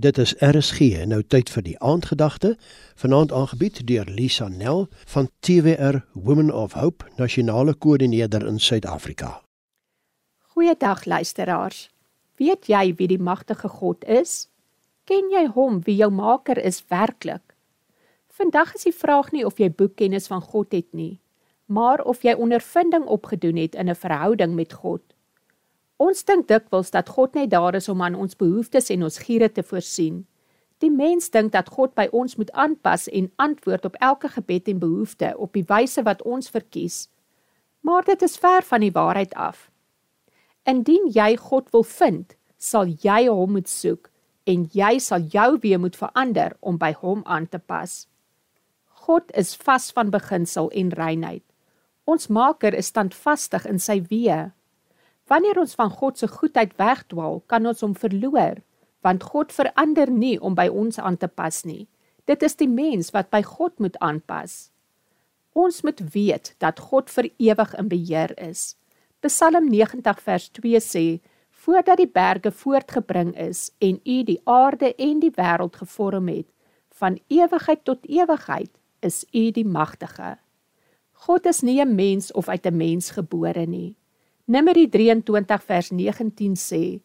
Dit is RSG nou tyd vir die aandgedagte. Vanaand aangebied deur Lisa Nel van TWR Women of Hope, nasionale koördineerder in Suid-Afrika. Goeiedag luisteraars. Weet jy wie die magtige God is? Ken jy hom wie jou maker is werklik? Vandag is die vraag nie of jy boekkennis van God het nie, maar of jy ondervinding opgedoen het in 'n verhouding met God. Ons dink dikwels dat God net daar is om aan ons behoeftes en ons giere te voorsien. Die mens dink dat God by ons moet aanpas en antwoord op elke gebed en behoefte op die wyse wat ons verkies. Maar dit is ver van die waarheid af. Indien jy God wil vind, sal jy hom moet soek en jy sal jou weë moet verander om by hom aan te pas. God is vas van beginsel en reinheid. Ons Maker is standvastig in sy weë. Wanneer ons van God se goedheid wegdwaal, kan ons hom verloor, want God verander nie om by ons aan te pas nie. Dit is die mens wat by God moet aanpas. Ons moet weet dat God vir ewig in beheer is. Psalm 90 vers 2 sê: Voordat die berge voortgebring is en U die aarde en die wêreld gevorm het, van ewigheid tot ewigheid is U die magtige. God is nie 'n mens of uit 'n mens gebore nie. Numeri 23 vers 19 sê: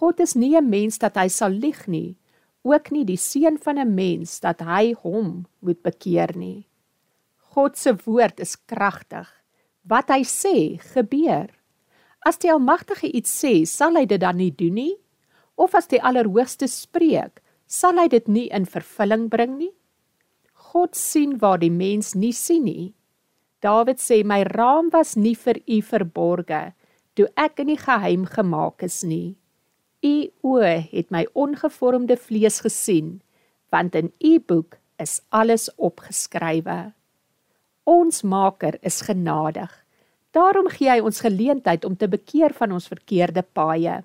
God is nie 'n mens dat hy sal lieg nie, ook nie die seun van 'n mens dat hy hom moet bekeer nie. God se woord is kragtig. Wat hy sê, gebeur. As die Almagtige iets sê, sal hy dit dan nie doen nie? Of as die Allerhoogste spreek, sal hy dit nie in vervulling bring nie? God sien waar die mens nie sien nie. Dawid sê my raam was nie vir u verborge toe ek in die geheim gemaak is nie. U oë het my ongevormde vlees gesien, want in u boek is alles opgeskrywe. Ons Maker is genadig. Daarom gee hy ons geleentheid om te bekeer van ons verkeerde paaie.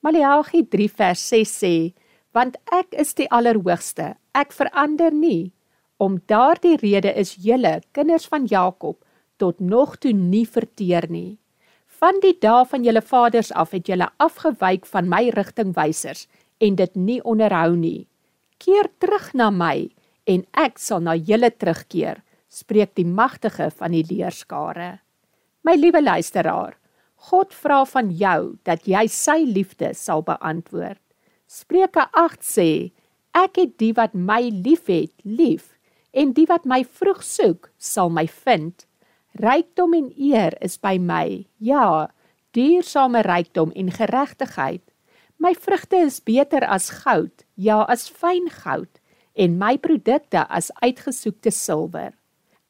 Maleagi 3 vers 6 sê: "Want ek is die Allerhoogste, ek verander nie. Om daardie rede is julle kinders van Jakob tot nog toe nie verteer nie." Van die dae van julle vaders af het julle afgewyk van my rigtingwysers en dit nie onderhou nie. Keer terug na my en ek sal na julle terugkeer, spreek die magtige van die leerskare. My liewe luisteraar, God vra van jou dat jy sy liefde sal beantwoord. Spreuke 8 sê: Ek het die wat my liefhet, lief, en die wat my vroeg soek, sal my vind. Rykdom en eer is by my. Ja, duursame rykdom en geregtigheid. My vrugte is beter as goud, ja, as fyn goud en my produkte as uitgesoekte silwer.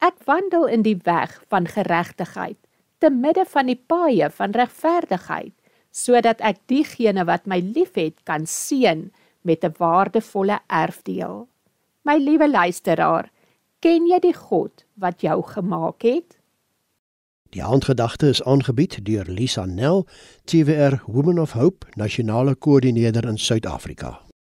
Ek wandel in die weg van geregtigheid, te midde van die paaie van regverdigheid, sodat ek diegene wat my liefhet kan seën met 'n waardevolle erfdeel. My liewe luisteraar, ken jy die God wat jou gemaak het? Die aandgedagte is aangebied deur Lisa Nel, TWR Women of Hope, nasionale koördineerder in Suid-Afrika.